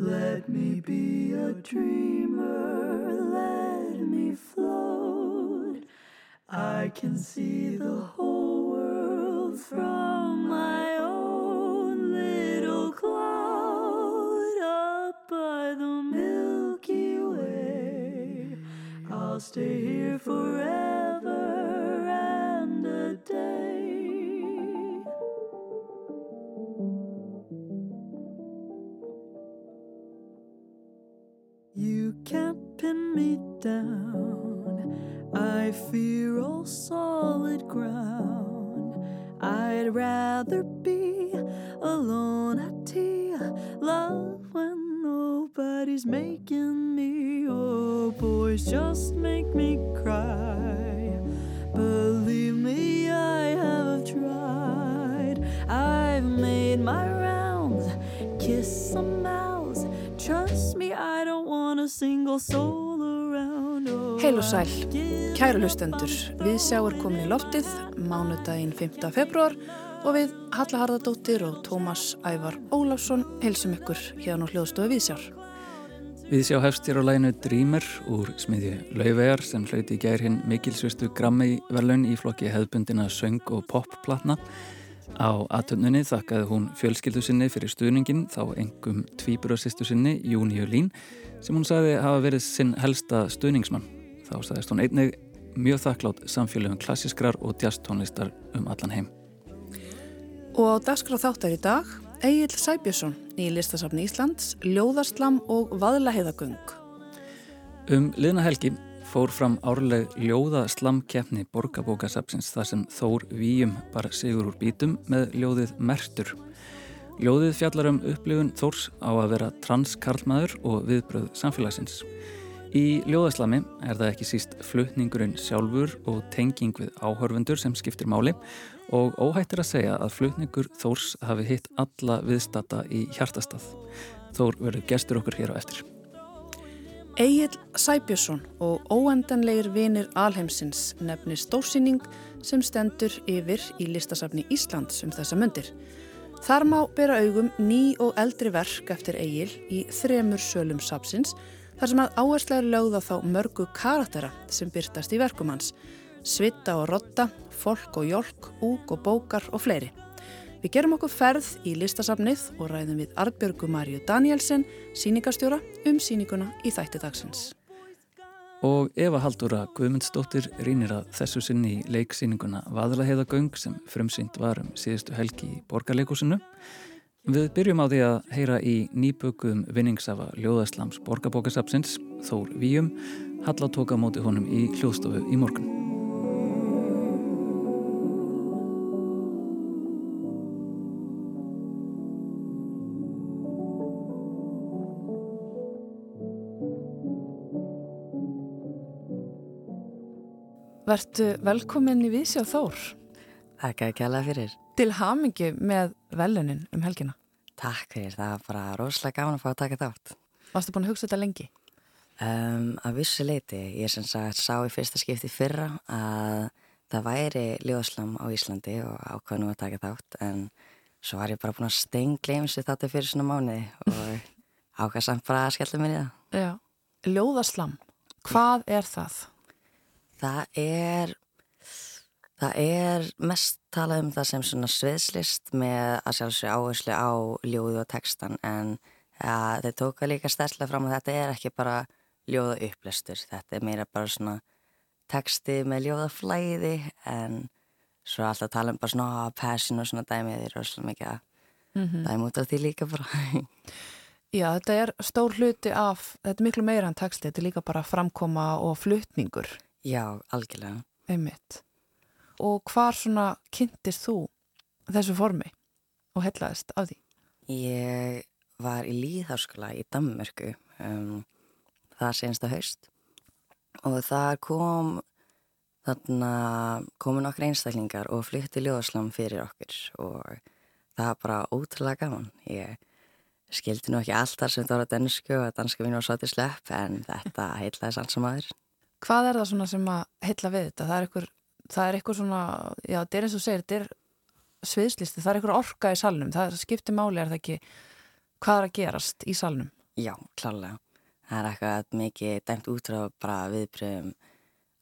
Let me be a dreamer, let me float. I can see the whole world from my own little cloud up by the Milky Way. I'll stay here forever me down. I fear all solid ground. I'd rather be alone at tea. Love when nobody's making me. Oh, boys just make me cry. Believe me, I have tried. I've made my rounds, kissed some mouths. Trust me, I don't want a single soul Heil og sæl, kæru lustendur, við sjáur komin í loftið, mánudaginn 5. februar og við Halla Harðardóttir og Tómas Ævar Ólafsson heilsum ykkur hérna á hljóðstofu Viðsjár. Við sjá hefst hér á læginu Dreamer úr smiðju Lauvegar sem hlauti í gær hinn mikilsvistu Grammy verlaun í flokki hefðbundina söng og popplatna. Á aðtöndunni þakkaði hún fjölskyldu sinni fyrir stuðningin þá engum tvíburasistu sinni Júniu Lín sem hún sagði hafa verið sinn helsta stuðningsmann. Þá sagðist hún einnig mjög þakklátt samfélögum klassískrar og jazztónlistar um allan heim. Og á dagskráð þáttar í dag, Egil Sæbjörnsson í listasafni Íslands, Ljóðarslam og Vaðlaheiðagöng. Um liðna helgi fór fram árleg ljóða slamkeppni borgabókasapsins þar sem Þór Víum bar sigur úr bítum með ljóðið Mertur. Ljóðið fjallar um upplifun Þórs á að vera transkarlmaður og viðbröð samfélagsins. Í ljóðaslami er það ekki síst flutningurinn sjálfur og tenging við áhörfundur sem skiptir máli og óhættir að segja að flutningur Þórs hafi hitt alla viðstata í hjartastað. Þór verður gestur okkur hér á eftir. Egil Sæbjörnsson og óendanlegir vinir alheimsins nefnir stórsýning sem stendur yfir í listasafni Íslands um þessa myndir. Þar má bera augum ný og eldri verk eftir Egil í þremur sölum sapsins þar sem að áherslega er lögða þá mörgu karaktera sem byrtast í verkum hans. Svitta og rotta, fólk og jólk, úk og bókar og fleiri. Við gerum okkur ferð í listasafnið og ræðum við Artbjörgu Marju Danielsen, síningastjóra, um síninguna í þætti dagsins. Og Eva Haldúra Guðmundsdóttir rínir að þessu sinni í leiksýninguna Vaðlaheiðagöng sem frumsýnd var um síðustu helgi í borgarleikusinu. Við byrjum á því að heyra í nýbökuðum vinningsafa Ljóðaslams borgarbókasapsins, Þór Víum, Halla tóka móti honum í hljóðstofu í morgun. Vertu velkomin í Vísi og Þór Takk að kjalla fyrir. til hamingju með velunin um helgina. Takk fyrir, það var bara rosalega gaman að fá að taka þátt. Varstu búin að hugsa þetta lengi? Um, að vissu leiti, ég sem sagt sá í fyrsta skipti fyrra að það væri ljóðslam á Íslandi og ákvað nú að taka þátt en svo var ég bara búin að steingleimsi þetta fyrir svona mánuði og ákvað samt bara að skella mér í það. Já. Ljóðaslam, hvað er það? Það er, það er mest talað um það sem svona sviðslist með að sjálfsög áherslu á ljóðu og textan en ja, þeir tóka líka stærslega fram að þetta er ekki bara ljóða upplestur, þetta er meira bara svona texti með ljóða flæði en svo alltaf tala um bara svona passion og svona dæmið þeir eru svona mikið að Mm dæmi út af því líka bara. Já, þetta er stór hluti af, þetta er miklu meira en texti, þetta er líka bara framkoma og flutningur, Já, algjörlega. einmitt. Og hvar svona kynntist þú þessu formi og hellaðist af því? Ég var í líðháskóla í Danmörku um, það sensta haust og það kom þarna komin okkur einstaklingar og flytti ljóðaslam fyrir okkur og það var bara ótrúlega gaman. Ég skildi nú ekki allt þar sem það var á dansku og danska mín var svo til slepp en þetta heitlaði sann sem aður. Hvað er það svona sem að heilla við þetta? Það er eitthvað, það er eitthvað svona, já, þetta er eins og segir, þetta er sviðslisti, það er eitthvað orka í salnum, það skiptir máli er það ekki hvað er að gerast í salnum? Já, klálega. Það er eitthvað mikið dæmt út frá bara viðbröðum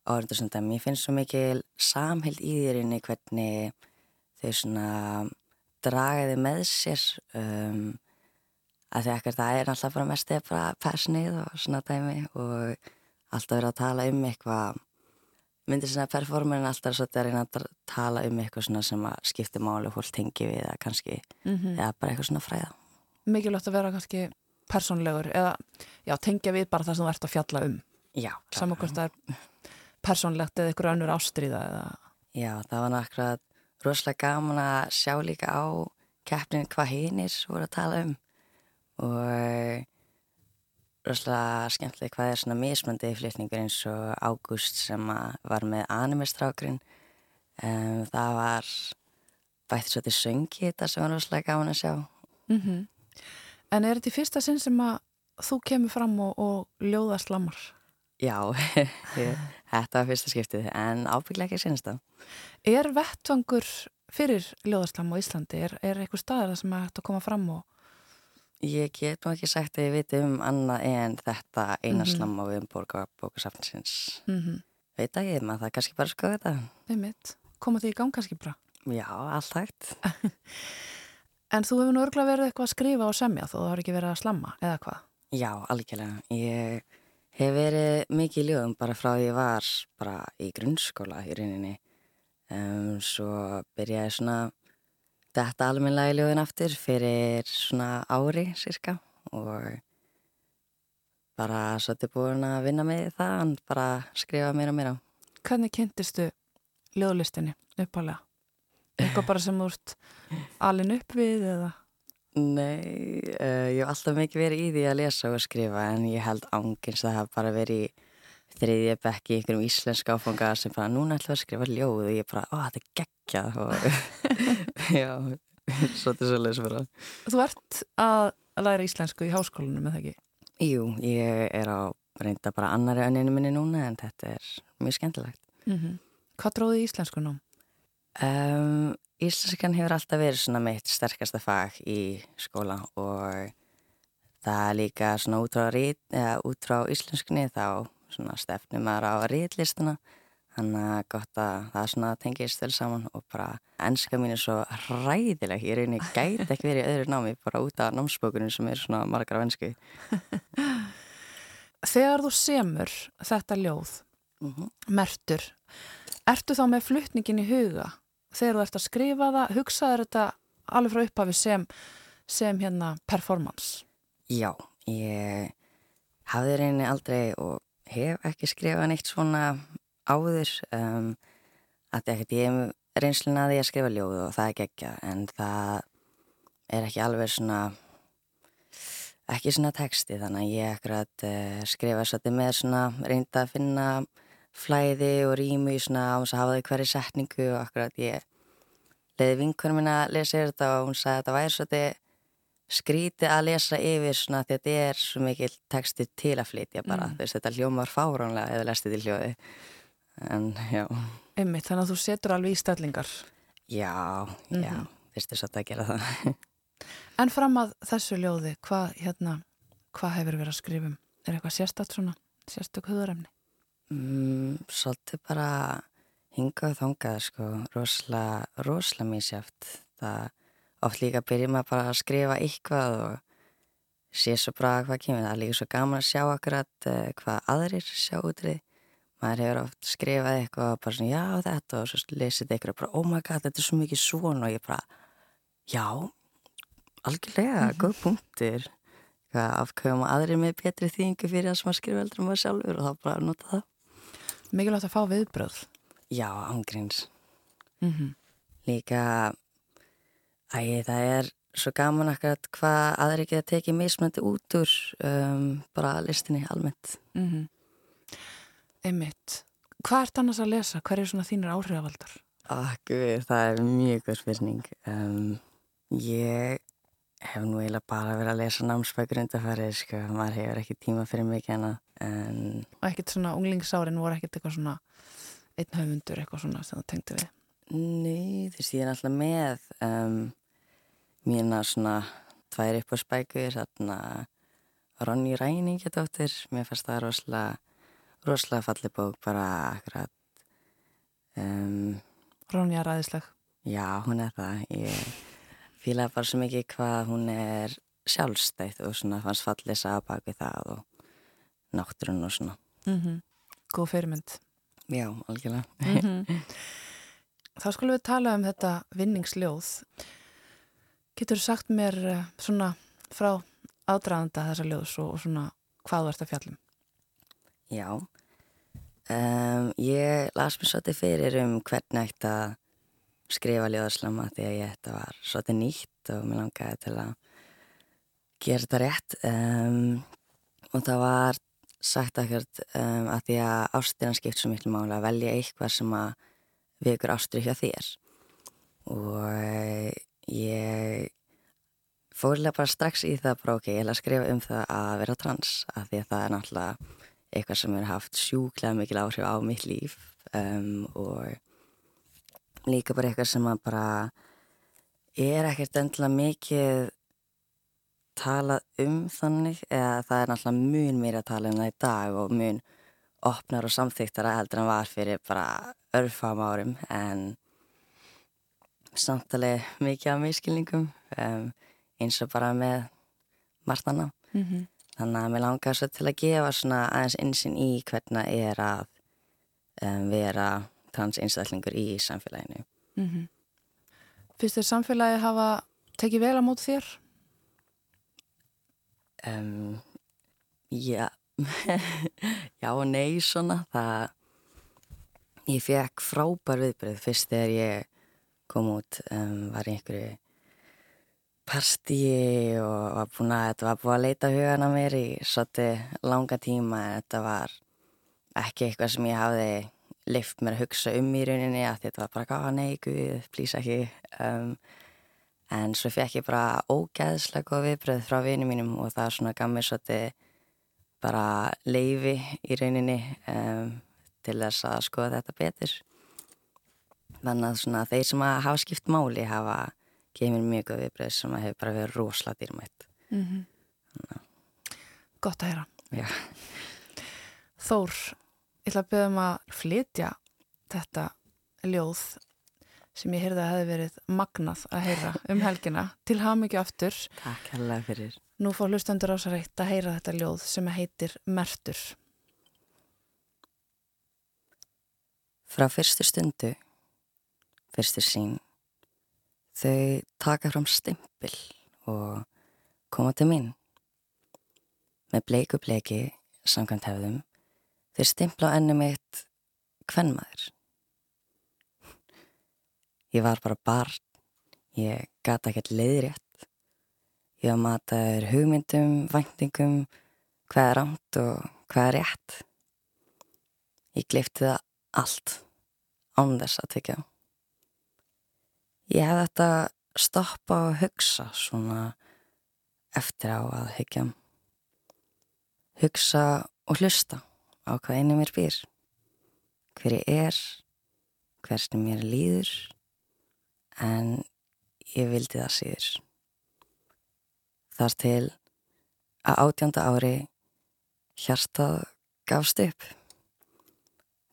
áhörndusundum. Ég finnst svo mikið samheld í þérinni hvernig þau svona dragaði með sér um, að því ekkert það er alltaf bara mest eða bara persnið og svona dæmi og alltaf verið að tala um eitthvað myndir svona performerin alltaf svolítið að reyna að tala um eitthvað svona sem að skipti máli fólk tengi við eða kannski Mm -hmm. eða bara eitthvað svona fræða. Mikilvægt að vera kannski persónlegur eða já, tengja við bara það sem þú ert að fjalla um. Já, Saman hvort það er persónlegt eða ykkur önnur ástríða eða... Já, það var náttúrulega rosalega gaman að sjá líka á keppnin hvað hinnir voru að tala um og rosalega skemmtileg hvað er svona mismöndi flýtningur eins og Ágúst sem að var með animestrákurinn um, það var bætt svo til söngi þetta sem var rosalega gaman að sjá Mm En er þetta í fyrsta sinn sem að þú kemur fram og, og ljóða slammar? Já, þetta var fyrsta skiptið en ábygglega ekki sinist það Er vettvangur fyrir ljóðaslam á Íslandi? Er, er eitthvað staðar það sem er hægt að koma fram og... Ég get nú ekki sagt að ég viti um annað en þetta eina Mhm. slam á við bókasafnsins Mm -hmm. veit ekki, maður það kannski bara að skoða þetta Einmitt. Koma því í gang kannski bara. Já, allt hægt En þú hefur nú örgulega verið eitthvað að skrifa og semja þó þú har ekki verið að slamma, eða hvað? Já, algjörlega ég hef verið mikið í ljóðum bara frá því ég var bara í grunnskóla í rauninni um, svo byrjaði svona þetta almennilega í ljóðin aftur fyrir svona ári cirka og bara svolítið búin að vinna með það en bara skrifa meira og meira Hvernig kynntistu ljóðlistinni uppalega? Eitthvað bara sem þú ert alin upp við eða? Nei, uh, ég hef alltaf mikið verið í því að lesa og skrifa en ég held ángins að það hafa bara verið í þriðja bekki í einhverjum íslensk áfanga sem bara núna ætlum við að skrifa ljóð og ég bara, ó þetta er geggjað og já, svolítið svolítið bara. Þú ert að læra íslensku í háskólanum, eða ekki? Jú, ég er á reynda bara annari önninu minni núna en þetta er mjög skemmtilegt. Mm Hvað dróði íslensku nú? Um, Íslenskan hefur alltaf verið svona mitt sterkasta fag í skóla og það er líka svona út frá, út frá íslenskunni þá svona stefnum maður á ritlistuna þannig að gott að það svona tengist vel saman og bara ennska mín er svo ræðileg ég reyni gæti ekki verið í öðru námi bara út af námsbókunum sem er svona margar af ennsku Þegar þú semur þetta ljóð, mm -hmm. mertur, ertu þá með flutningin í huga? Þegar þú ert að skrifa það, hugsaður þetta alveg frá upphafi sem, sem hérna performance? Já, ég hafði reyni aldrei og hef ekki skrifað neitt svona áður um, að ekkert ég hef reynsluna að að skrifa ljóð og það er geggja en það er ekki alveg svona ekki svona texti þannig að ég ekkurat uh, skrifa svolítið með svona reynda að finna flæði og rými svona á þess að hafa þau hverju setningu og akkurat ég leiði vinkunum minna að lesa þetta og hún sagði að þetta væri svolítið skrítið að lesa yfir svona því að þetta er svo mikil texti til að flytja bara, Mm. þetta hljómar fáránlega eða lesti til hljóði en já, Einmitt, þannig að þú setur alveg í stellingar. já, já Mhm. fyrstu svolítið að gera það En fram að þessu ljóði, hvað hérna, hvað hefur verið að skrifum? Er eitthvað sérstætt svona, sérstök huðarefni? mm, svolítið bara hingað þangað sko, rosalega rosalega mísjáft það oft líka byrjum maður bara að skrifa eitthvað og sé svo bara hvað kemur. Það er líka svo gaman að sjá akkurat uh, hvað aðrir sjá útrið maður hefur oft skrifað eitthvað og bara svona já þetta og svo lesið eitthvað og bara oh my god þetta er svo mikið svona og ég bara já, algjörlega góð punktir hvað afkvæma aðrir með betri þýðingu fyrir það sem að skrifa heldur um maður sjálfur og þá bara nota það. Mikilvægt að fá viðbröð. Já, ángríns. Mm Líka, æ, það er svo gaman akkurat hvað aðri geta tekið mismöndi út úr um, bara listinni almennt. -hmm. Einmitt. Hvað ert annars að lesa? Hver er svona þínir áhrifavaldar? Akkur, það er mjög góð spurning. Um, ég hef nú eiginlega bara verið að lesa námsbækur undarfærið, sko. Maður hefur ekki tíma fyrir mikið hana. En Og ekkert svona unglingsárin voru ekkert eitthvað svona einn höfundur eitthvað svona sem þú tengdi við. Nei, þú veist, ég er alltaf með um, mína svona tvær upp á spækur, þarna Ronny Ræningadóttir, mér fannst það rosalega, rosalega fallið bók bara akkurat. Um, Ronja ræðisleg. já, hún er það. Ég fílaði bara svo mikið hvað hún er sjálfstætt og svona fannst fallið sá bak við það og náttúrun og svona. Mm -hmm. Góð fyrirmynd. Já, algjörlega. Mm -hmm. Þá skulum við tala um þetta vinningsljóð. Getur þú sagt mér eh, svona frá ádraðanda þessa ljóðs og, svona hvað ert að fjallum? Já, um, ég las mér svolítið fyrir um hvernig ætti að skrifa ljóðarslama því að ég þetta var svolítið nýtt og mér langaði til að gera þetta rétt um, og það var sagt ekkert um, að því að ástina skipt svo miklu máli að velja eitthvað sem að ástri hjá þér. Og ég fórlega bara strax í það bara ok, ég ætla að skrifa um það að vera trans að því að það er náttúrulega eitthvað sem er haft sjúklega mikil áhrif á mitt líf um, og líka bara eitthvað sem að bara er ekkert endilega mikið talað um þannig eða það er náttúrulega mun mér að tala um það í dag og mun opnar og samþýttara heldur en var fyrir bara örfam árum en samtalið mikið af miskilningum um, eins og bara með margt annað. Mm -hmm. Þannig að mér langar svo til að gefa svona aðeins einsinn í hvernig er að um, vera trans einstaklingur í samfélaginu. Mm -hmm. Fyrst er samfélagi hafa tekið vel á mót þér? Um, já, já og nei svona. Það, ég fekk frábær viðbröð fyrst þegar ég kom út, um, var í einhverju partíi og var búin að, þetta var búin að leita hugana mér í svolítið langa tíma. En þetta var ekki eitthvað sem ég hafði lift mér að hugsa um í rauninni að þetta var bara gáða nei, guð, plís ekki. Um, en svo fekk ég bara ógæðslega góð viðbröð frá vinið mínum og það er svona gaf mér svolítið bara leifi í rauninni. Um, til þess að skoða þetta betur þannig að svona þeir sem að hafa skipt máli hafa mér mjög góð viðbröð sem að hefur bara verið rosalega dýrmætt Mm -hmm. Gott að heyra. Já. Þór, ég ætla að beða um að flytja þetta ljóð sem ég heyrði að hefði verið magnað að heyra um helgina til hafmyggju aftur. Takk hérlega fyrir Nú fá hlustendur á sér reitt að heyra þetta ljóð sem heitir Mertur. Frá fyrstu stundu, fyrstu sín, þau taka fram stimpil og koma til mín. Með bleiku bleiki, samkvæmt hefðum, þeir stimpla á ennu mitt hvernmaður. Ég var bara barn, ég gata ekkert leiðrétt. Ég var mataður hugmyndum, væntingum, hvað er rámt og hvað er rétt. Ég glifti það allt án þess að tekja. Ég hef þetta stoppa og hugsa svona eftir á að hyggja. Hugsa og hlusta á hvað einu mér býr. Hver ég er, hversni mér líður, en ég vildi það síður. Þar til að átjönda ári hjartað gafst upp.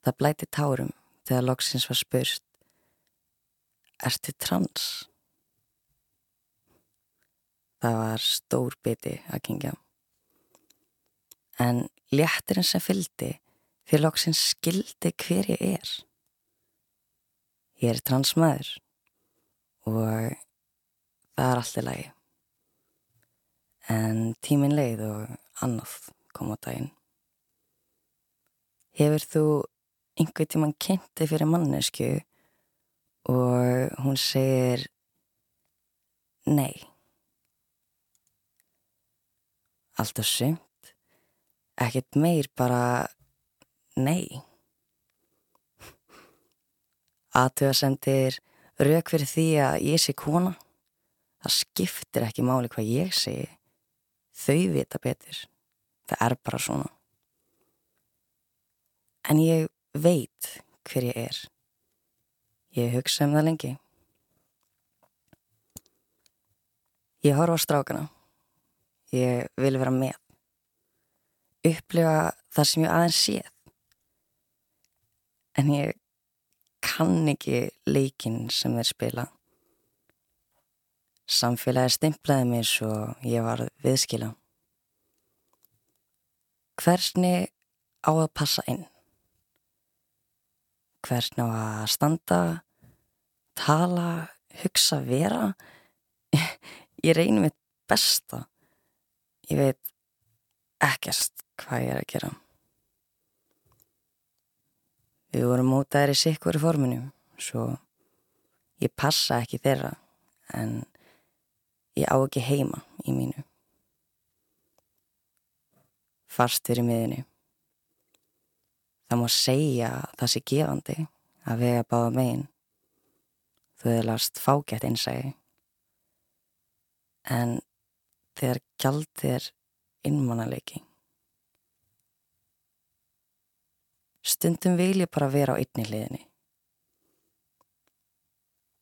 Það blæti tárum þegar loksins var spurt Ertu trans? Það var stór biti að kingja. En léttirinn sem fylgdi því loksins skildi hver ég er. Ég er transmaður og það er allt í lagi. En tímin leið og annað kom á daginn. Hefur þú einhver tíman kynnti fyrir mannesku og hún segir nei. Alltaf sumt, ekkert meir bara nei. Aðtöðasendir rauk fyrir því að ég sé kona. Það skiptir ekki máli hvað ég segi. Þau vita betur. Það er bara svona. En ég veit hver ég er. Ég hugsa um það lengi. Ég horfa á strákana. Ég vil vera með. upplifa það sem ég aðeins séð. En ég kann ekki leikin sem þeir spila. Samfélagi stimplaði mér svo ég var viðskila. Hversni á að passa inn? Hversni á að standa, tala, hugsa, vera? Ég reynir mitt besta. Ég veit ekkert hvað ég er að gera. Við vorum mótaðir í sikkur forminu, svo ég passa ekki þeirra, en ég á ekki heima í mínu. Fastur í miðinu. Það má segja það sé gefandi að vega báða megin. Þú hefði last fágætt einsægi. En þegar gjald er innmannaleiki. Stundum vil ég bara vera á einni hliðinni.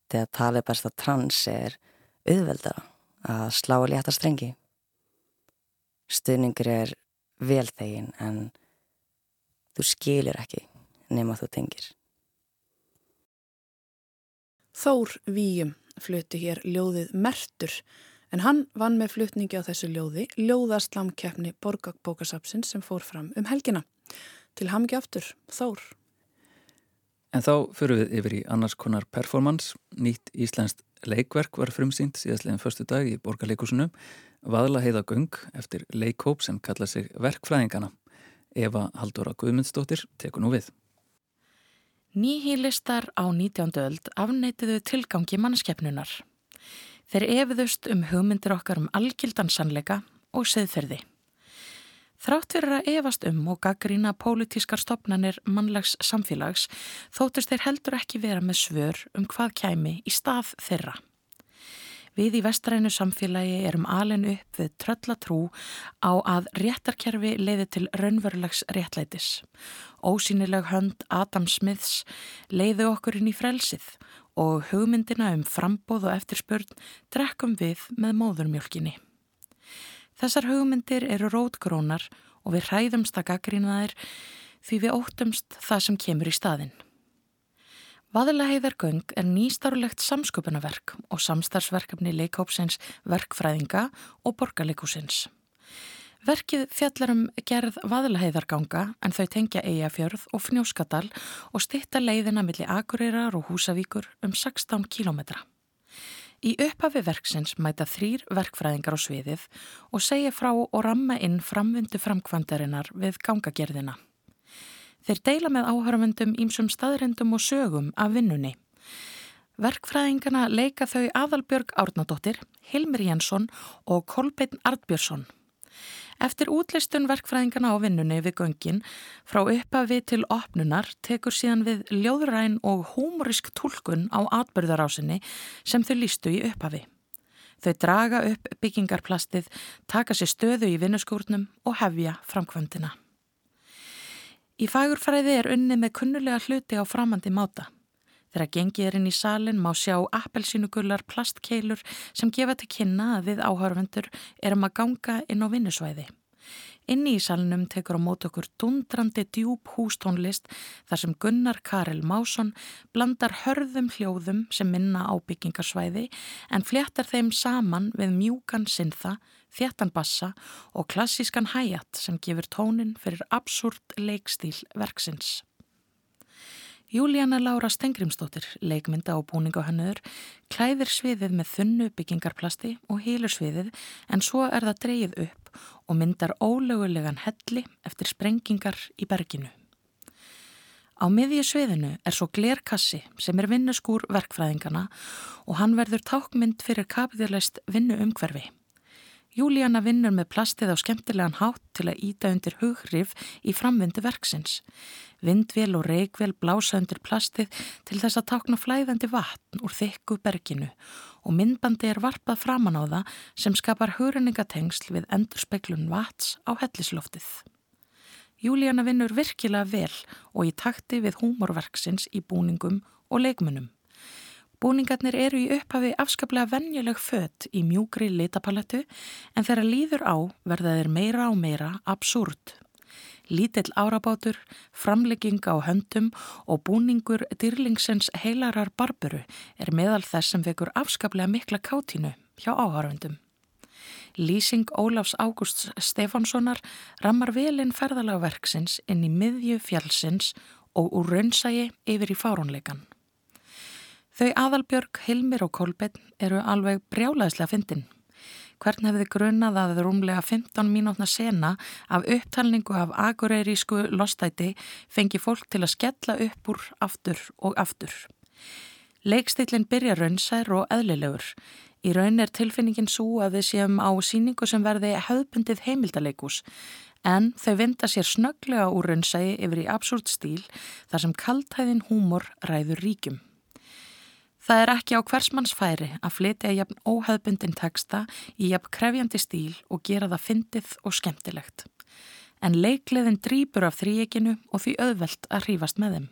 Þegar talið best að trans er auðveldara að slá létta strengi. Stunningur er velþegin en þú skilir ekki nema þú tengir. Þór Víum flutti hér ljóðið Mertur en hann vann með flutningi á þessu ljóði ljóðaslamkeppni Borgagbókasapsins sem fór fram um helgina. Til hamgi aftur, Þór. En þá fyrir við yfir í annars konar performance. Nýtt íslenskt leikverk var frumsýnt síðastleginn förstu dag í Borgarleikusinu. Vaðla heiða göng eftir leikhóp sem kalla sig Verkfræðingana. Eva Haldóra Guðmundsdóttir tekur nú við. Nýhýlistar á 19. öld afneitiðu tilgangi mannskeppnunar. Þeir efiðust um hugmyndir okkar um algildan sannleika og seðferði. Þrátt fyrir að efast um og gaggrína pólitískar stopnanir mannlags samfélags þóttust þeir heldur ekki vera með svör um hvað kæmi í stað þeirra. Við í vestrænu samfélagi erum alin upp við tröllatrú á að réttarkerfi leiði til raunverulegs réttlætis. Ósýnileg hönd Adam Smiths leiði okkur inn í frelsið og hugmyndina um frambóð og eftirspurn drekkum við með móðurmjölkinni. Þessar hugmyndir eru rótgrónar og við hræðumst að gaggrína þær því við óttumst það sem kemur í staðinn. Vaðilaheiðargöng er nýstarulegt samsköpunarverk og samstarfsverkefni leikópsins verkfræðinga og borgarleikúsins. Verkið fjallar um gerð vaðilaheiðarganga en þau tengja Eyjafjörð og Fnjóskadal og stitta leiðina millir Akureyrar og Húsavíkur um 16 kílometra. Í upphafi verksins mæta þrýr verkfræðingar á sviðið og segja frá og ramma inn framvindu framkvæmdarinnar við gangagerðina. Þeir deila með áhörfundum ímsum staðrendum og sögum af vinnunni. Verkfræðingana leika þau Aðalbjörg Árnadóttir, Hilmir Jensson og Kolbeinn Artbjörnsson. Eftir útlistun verkfræðingana á vinnunni við göngin frá uppafi til opnunar tekur síðan við ljóðræn og húmorisk tólkun á atbyrðarásinni sem þau lístu í uppafi. Þau draga upp byggingarplastið, taka sér stöðu í vinnuskúrnum og hefja framkvöndina. Í fagurfræði er unni með kunnulega hluti á framandi máta. Þegar gengið er inn í salin má sjá appelsínugullar plastkeilur sem gefa til kynna að við áhörvendur erum að ganga inn á vinnusvæði. Inni í salinum tekur á mót okkur dundrandi djúb hústónlist þar sem Gunnar Karel Másson blandar hörðum hljóðum sem minna á byggingarsvæði en fléttar þeim saman við mjúkan sinnþa, þjættan bassa og klassískan hæjat sem gefur tónin fyrir absúrt leikstíl verksins. Júlíana Laura Stengrimsdóttir, leikmynda og búningahannur, klæðir sviðið með þunnu byggingarplasti og hýlur sviðið en svo er það dreyið upp og myndar ólögulegan helli eftir sprengingar í berginu. Á miðju sviðinu er svo glerkassi sem er vinnuskúr verkfræðingana og hann verður tákmynd fyrir kapiðurleist vinnu umhverfi. Júlíana vinnur með plastið á skemmtilegan hátt til að íta undir hughrif í framvindu verksins. Vindvél og reikvél blása undir plastið til þess að tákna flæðandi vatn úr þykku berginu og myndbandi er varpað framan á það sem skapar hugrenningatengsl við endurspeglun vats á hellisloftið. Júlíana vinnur virkilega vel og í takti við húmorverksins í búningum og leikmunum. Búningarnir eru í upphafi afskaplega vennjuleg fött í mjúgri litapalettu en þeirra líður á verða þeir meira og meira absúrt. Lítill árabátur, framlegging á höndum og búningur dýrlingsens heilarar barburu er meðal þess sem vekur afskaplega mikla kátínu hjá áhörfundum. Lýsing Ólafs Ágústs Stefanssonar rammar velinn ferðalagverksins inn í miðju fjálsins og úr raunsægi yfir í fárónleikan. Þau aðalbjörg, Hilmir og Kolbeinn eru alveg brjálaðislega fyndin. Hvern hefði grunnað að rúmlega 15 mínútna sena af upptalningu af agureirísku lostæti fengi fólk til að skella upp úr aftur og aftur. Leikstillin byrja raunsær og eðlilegur. Í raun er tilfinningin svo að við séum á síningu sem verði höfbundið heimildaleikus en þau vinda sér snöglega úr raunsægi yfir í absúrt stíl þar sem kaltæðin húmor ræður ríkjum. Það er ekki á hversmannsfæri að flytja jafn óhauðbundin teksta í jafn krefjandi stíl og gera það fyndið og skemmtilegt. En leikleðin drýpur af þríeginu og því auðvelt að hrífast með þeim.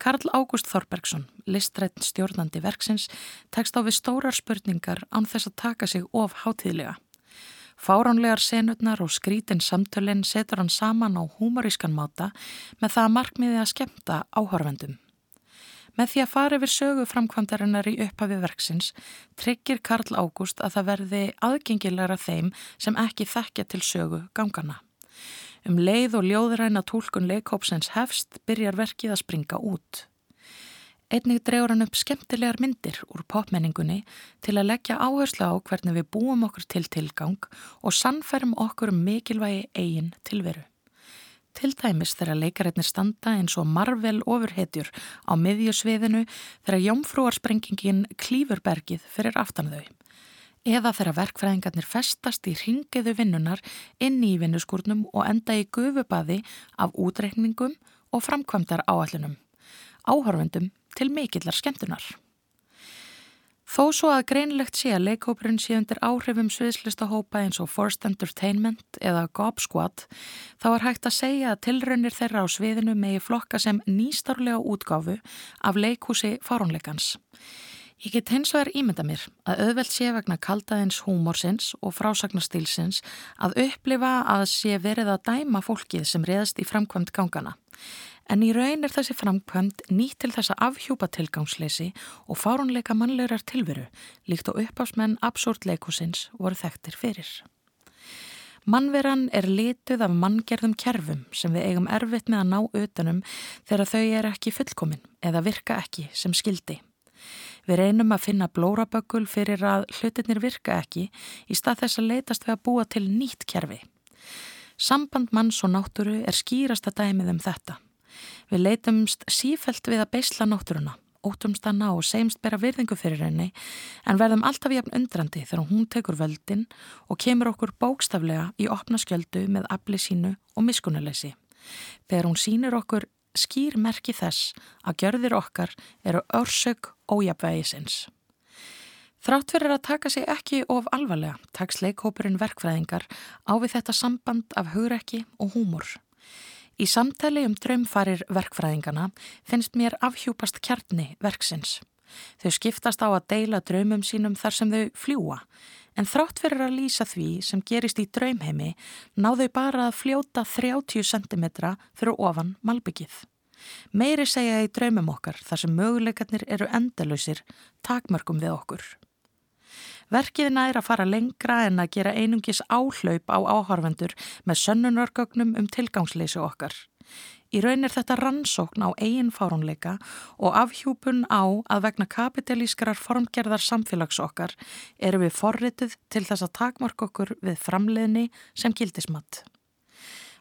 Karl Ágúst Þorbergsson, listrætt stjórnandi verksins, tekst á við stórar spurningar án þess að taka sig of hátíðlega. Fáránlegar senutnar og skrítin samtölinn setur hann saman á humorískan máta með það að markmiði að skemta áhörvendum. Með því að fara yfir sögu framkvæmdarinnar í upphafi verksins tryggir Karl Ágúst að það verði aðgengilegra þeim sem ekki þekkja til sögu gangana. Um leið og ljóðræna tólkun leikópsens hefst byrjar verkið að springa út. Einnig drefur hann upp skemmtilegar myndir úr popmenningunni til að leggja áherslu á hvernig við búum okkur til tilgang og sannferðum okkur um mikilvægi eigin tilveru. Til dæmis þegar leikarætnir standa eins og marvel ofurhetjur á miðjusviðinu þegar jómfrúarsprengingin klífurbergið fyrir aftan þau eða þegar verkfræðingarnir festast í ringiðu vinnunar inn í vinnuskurnum og enda í gufubaði af útreikningum og framkvæmdar áallunum, áhörfundum til mikillar skemmtunar. Þó svo að greinlegt sé að leikópurinn sé undir áhrifum sviðslistahópa eins og Forced Entertainment eða Gob Squad þá er hægt að segja að tilraunir þeirra á sviðinu megi flokka sem nýstarlega útgáfu af leikhúsi farónleikans. Ég get hins vegar ímynda mér að auðvelt sé vegna kaldaðins húmorsins og frásagnastílsins að upplifa að sé verið að dæma fólkið sem reðast í framkvæmt gangana. En í raun er þessi framkvæmt nýtt til þessa afhjúpa tilgangsleysi og fárunleika mannlegar tilveru líkt og uppásmenn absúrtleikusins voru þekktir fyrir. Mannveran er lituð af manngerðum kerfum sem við eigum erfitt með að ná utanum þegar þau er ekki fullkomin eða virka ekki sem skildi. Við reynum að finna blóraböggul fyrir að hlutinir virka ekki í stað þess að leytast við að búa til nýtt kerfi. Samband manns og náttúru er skýrasta dæmið um þetta. Við leytumst sífelt við að beisla náttúruna, ótumst ná og seimst bera virðingu fyrir henni en verðum alltaf jafn undrandi þegar hún tekur völdin og kemur okkur bókstaflega í opna skjöldu með afli sínu og miskunuleysi. Þegar hún sínir okkur skýr merki þess að gjörðir okkar eru örsög ójapvægisins. Þrátt fyrir að taka sig ekki of alvarlega taks leikhópurinn verkfræðingar á við þetta samband af hugrekki og húmor. Í samtali um draumfarir verkfræðingana finnst mér afhjúpast kjarni verksins. Þau skiptast á að deila draumum sínum þar sem þau fljúa en þrátt fyrir að lýsa því sem gerist í draumheimi náðu bara að fljóta 30 cm fyrir ofan malbyggið. Meiri segja í draumum okkar þar sem möguleikarnir eru endalöysir takmörgum við okkur. Verkiðina er að fara lengra en að gera einungis áhlaup á áhörvendur með sönnunargögnum um tilgangsleysu okkar. Í raun er þetta rannsókn á eigin fárunleika og afhjúpun á að vegna kapitalískrar formgerðar samfélags okkar eru við forritið til þess að takmark okkur við framleiðni sem gildismatt.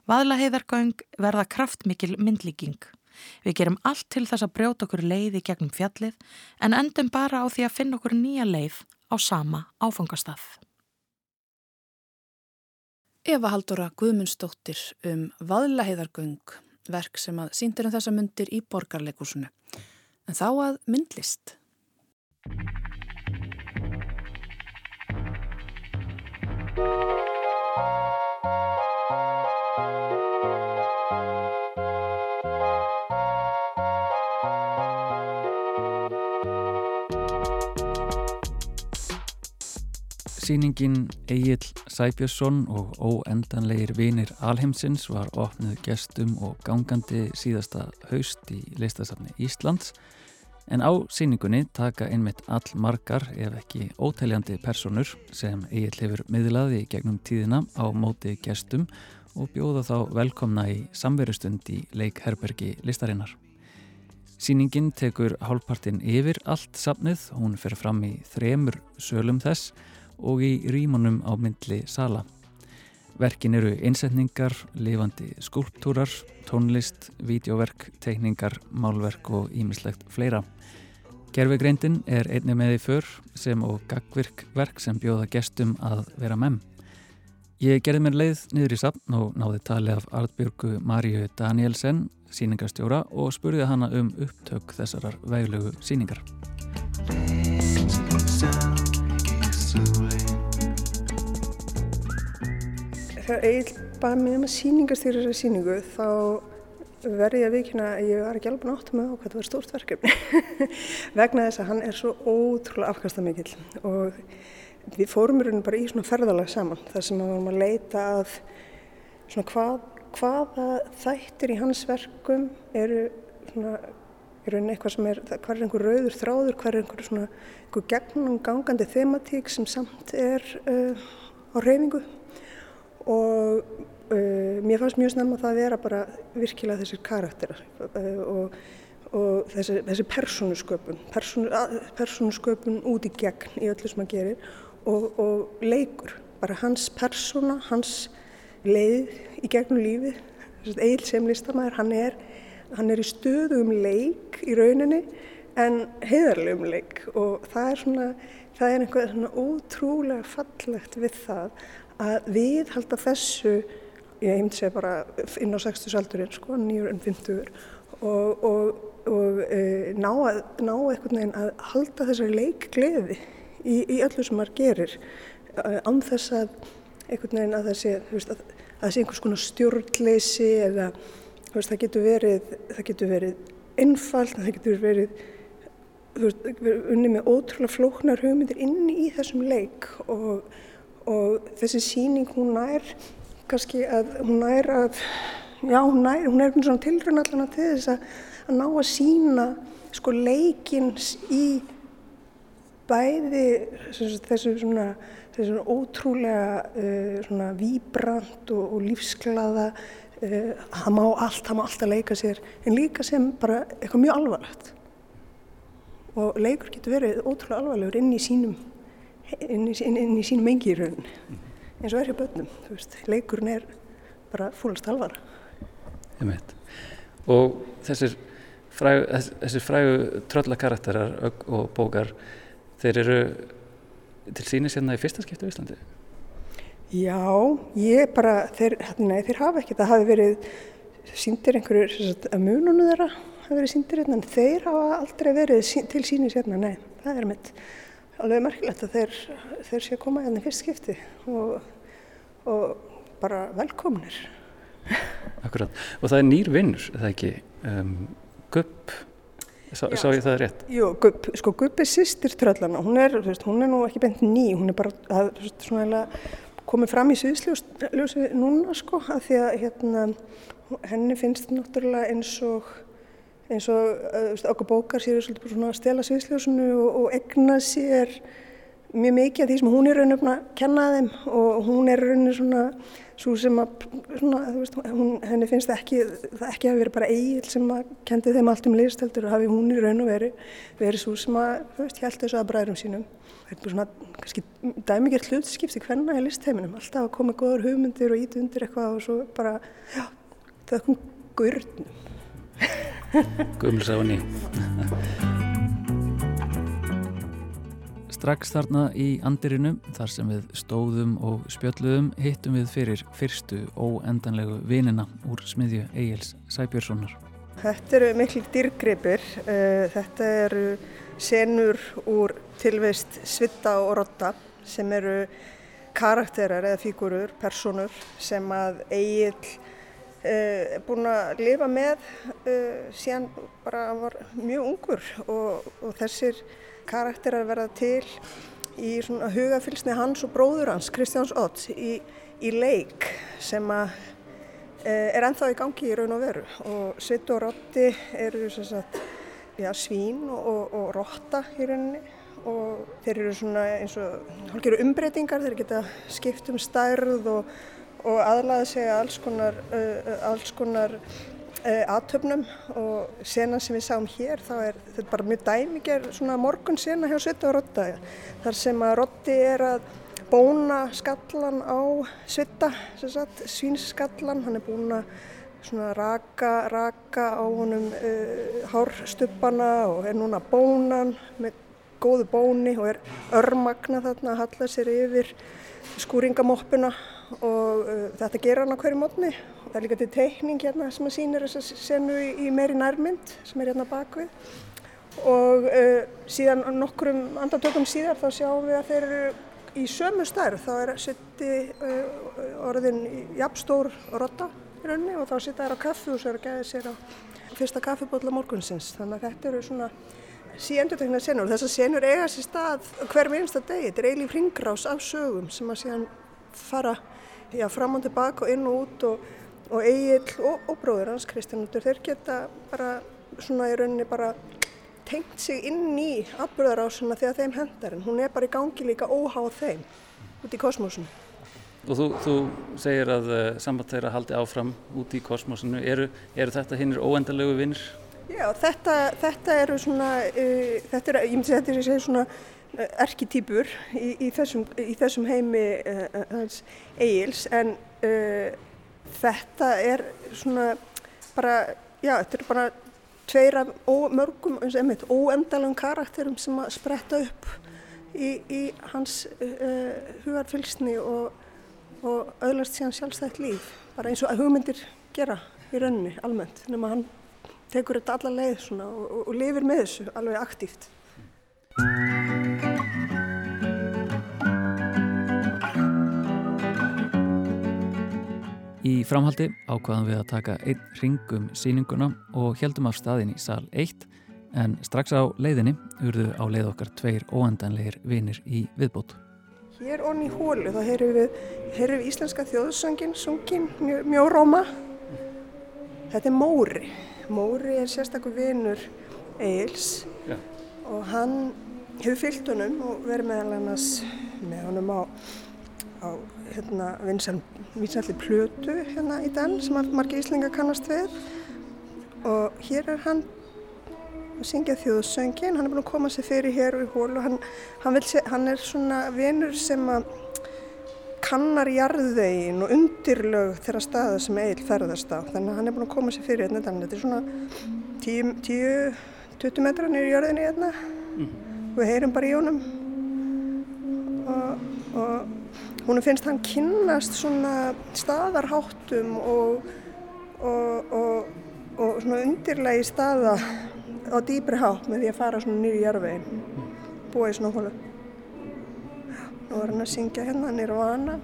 Vaðlaheiðargöng verða kraftmikil myndlíking. Við gerum allt til þess að brjóta okkur leið í gegnum fjallið en endum bara á því að finna okkur nýja leið á sama áfangastað. Eva Haldóra Guðmundsdóttir um Vaðlaheiðargöng verk sem að síndir um þessa myndir í borgarleikursunu. En þá að myndlist. Sýningin Egil Sæbjörnsson og óendanleir vinir Alheimsins var opnið gestum og gangandi síðasta haust í listasafni Íslands. En á sýningunni taka einmitt all margar ef ekki ótæljandi personur sem Egil hefur miðlaði gegnum tíðina á móti gestum og bjóða þá velkomna í samverustund í leikherbergi listarinnar. Sýningin tekur hálfpartin yfir allt safnið, hún fer fram í þremur sölum þess. og í rímanum á myndli sala. Verkin eru einsetningar, lifandi skulptúrar, tónlist, vídeoverk, teikningar, málverk og ímislegt fleira. Gervegreindin er einni með í för sem og gagvirkverk sem bjóða gestum að vera memm. Ég gerði mér leið niður í sapn og náði tali af Artbjörgu Maríu Danielsen síningarstjóra og spurði hana um upptök þessarar veglögu síningar. Þegar Egil baði mig um að síningarstjóra þessari síningu þá verði ég að vikina að ég var ekki alveg nátt með á hvað það var stórt verkefni. Vegna þess að hann er svo ótrúlega afkastamikill og við fórum í rauninu bara í svona ferðalag saman þar sem við varum að leita að svona hvað hvaða þættir í hans verkum eru svona í rauninni eitthvað sem er, hvað er einhver rauður þráður, hvað er einhver svona einhver gegnum gangandi thematík sem samt er uh, á reyfingu og uh, mér fannst mjög snemma það að vera bara virkilega þessir karakterar uh, og, og þessi, þessi persónusköpun, persónusköpun út í gegn í öllu sem maður gerir og, og leikur, bara hans persóna, hans leið í gegnum lífi Egil sem listamæður, hann er, hann er í stöðum leik í rauninni en heiðarlegum leik. Og það er svona, það er einhvað svona ótrúlega fallegt við það að við halda þessu, ég heimd segja bara inn á 60 aldurinn sko, nýjur en 50 og, og, og e, ná, að, ná einhvern veginn að halda þessari leikgleði í, í öllu sem maður gerir e, án þess að einhvern veginn að það sé, veist, að það sé einhvers konar stjórnleysi eða veist, það getur verið, það getur verið einfalt, það getur verið, veist, unni með ótrúlega flóknar hugmyndir inni í þessum leik og, og þessi síning hún nær kannski að hún nær að, já hún nær, hún er svona tilrönd allan til þess að, að ná að sína sko leikins í bæði þessu svona þessi svona ótrúlega uh, svona víbrant og, og lífsglaða uh, það má allt, það má alltaf leika sér en líka sem bara eitthvað mjög alvarlegt. Og leikur getur verið ótrúlega alvarlegur inn í sínum inn í, inn, í sínum engi í rauninni eins og er hjá börnum, þú veist leikurinn er bara fólast alvar og þessir frægu, þessir frægu tröllakarakterar og bókar þeir eru til síni sérna í fyrsta skiptu í Íslandi? Já, ég bara, þeir, nei, þeir hafa ekki, það hafi verið síndir einhverjur, að mununu þeirra hafi verið síndir hérna, en þeir hafa aldrei verið til síni sérna, nei, það er mitt alveg merkilegt að þeir, þeir sé að koma hérna í fyrst skipti og, og bara velkomnir. Akkurat, og það er nýr vinnur, það er ekki, um, gupp Sá, sá ég það rétt? Jú, Gupp, sko Gupp er sýstir tröllana, hún er, veist, hún er nú ekki bent ný, hún er bara að, svona, komið fram í sviðsljósi núna sko, að því að hérna, henni finnst náttúrulega eins og, eins og okkur bókar sér að stela sviðsljósinu og, og egna sér mjög mikið af því sem hún er raun að kenna þeim og hún er raun svona svo sem að, svona, veist, hún, henni finnst ekki, það ekki hafi verið bara eigil sem að kendi þeim allt um listeldur og hafi hún í raun og veri verið svo sem að, þú veist, held þessu að bræðurum sínum. Það er svona, kannski, dæmigert hlutskipti hvernig er listheiminum, alltaf að koma góður hugmyndir og íti undir eitthvað og svo bara, já, það kom gurnum. Gumlsá ný. Strax þarna í andirinu, þar sem við stóðum og spjöldluðum, hittum við fyrir fyrstu óendanlegu vinina úr smiðju Egil's Sæbjörnssonar. Þetta eru miklu dýrgripir. Eh, þetta eru senur úr tilveist Svitta og Rotta sem eru karakterar eða fígurur, personur sem að Egil er búin að lifa með uh, síðan bara var mjög ungur og, og þessir karakterar verða til í svona hugafylsni hans og bróður hans, Kristjáns Otts, í, í leik sem að eh, er ennþá í gangi í raun og veru. Og Svitt og Rotti eru sagt, já, svín og, og, og rotta í rauninni. Og þeir eru svona eins og hálfgerðu umbreytingar, þeir geta skipt um stærð og, og aðlaða sig að alls konar, uh, alls konar uh, aðtöfnum og sena sem við sáum hér þá er þetta bara mjög dæmiger morgun sena hjá Svitt og Rotta þar sem að Rotti er að bóna skallan á Svitta, svínskallan, hann er búin að raka, raka á honum uh, hárstuppana og er núna bónan með góðu bóni og er örmagna þarna að halla sér yfir skúringamoppuna og uh, þetta ger hann á hverju mótni það er líka til teikning hérna sem sýnir þess að senu í, í meiri nærmynd sem er hérna bakvið og uh, síðan nokkrum andartökum síðar þá sjáum við að þeir eru í sömu stærð þá er setti uh, orðin jafnstór rotta í rauninni og þá sita þær á kaffi og svo er að geða sér á fyrsta kaffibotla morgunsins. Þannig að þetta eru svona síendutekna senur og þessar senur eiga sér stað hver minnsta degi. Þetta er eiginlega hringrás af sögum sem að síðan fara já, fram og tilbaka og inn og út og, og Egil og, og bróður hans Kristjánundur þeir geta bara svona í rauninni bara tengt sig inn í atbyrðarásuna þegar þeim hendar en hún er bara í gangi líka óháð þeim út í kosmosinu. Og þú, þú segir að uh, samband þeirra haldi áfram út í kosmosinu. Eru, eru þetta hinnir óendalegu vinnir? Já, þetta, þetta eru svona, uh, þetta er, ég myndi að þetta er svona erketýpur í, í, í þessum heimi hans Egil's en þetta er svona bara, já, þetta er bara tveir af ó, mörgum, óendalum karakterum sem að spretta upp í, í hans hugarfylgsni og og öðlast síðan sjálfstætt líf. Bara eins og að hugmyndir gera í rauninni almennt nema hann tekur þetta alla leið og, og, og lifir með þessu alveg aktíft Í framhaldi ákvaðum við að taka einn ringum síninguna og heldum af staðin í sal 1 en strax á leiðinni urðu á leið okkar tveir óendanleir vinir í viðbót. Hér onni í hólu þá heyrum við, heyrum við íslenska þjóðsöngin sungin mjó, mjóróma. Þetta er Móri. Móri er sérstaklega vinur Eils ja. og hann hefur fyllt honum og verið meðal annars með honum á, á hérna, vinsalli plötu hérna í den sem margir íslenga kannast við og hér er hann að syngja þjóðsöngin. Hann er búin að koma sér fyrir hér í hól og hann, hann, se, hann er svona vinur sem að kannar jarðvegin og undirlög þeirra staða sem Egil ferðast á. Þannig að hann er búin að koma sér fyrir hérna. Þetta er svona 10-20 metrar nýri jörðinni hérna. Mm. Við heyrum bara í honum. Og, og hún finnst hann kynnast svona staðarháttum og, og, og svona undirlegi staða á dýbri hátt með því að fara svona nýri jarvegin búa í svona hólu nú er hann að syngja hérna hann er hérna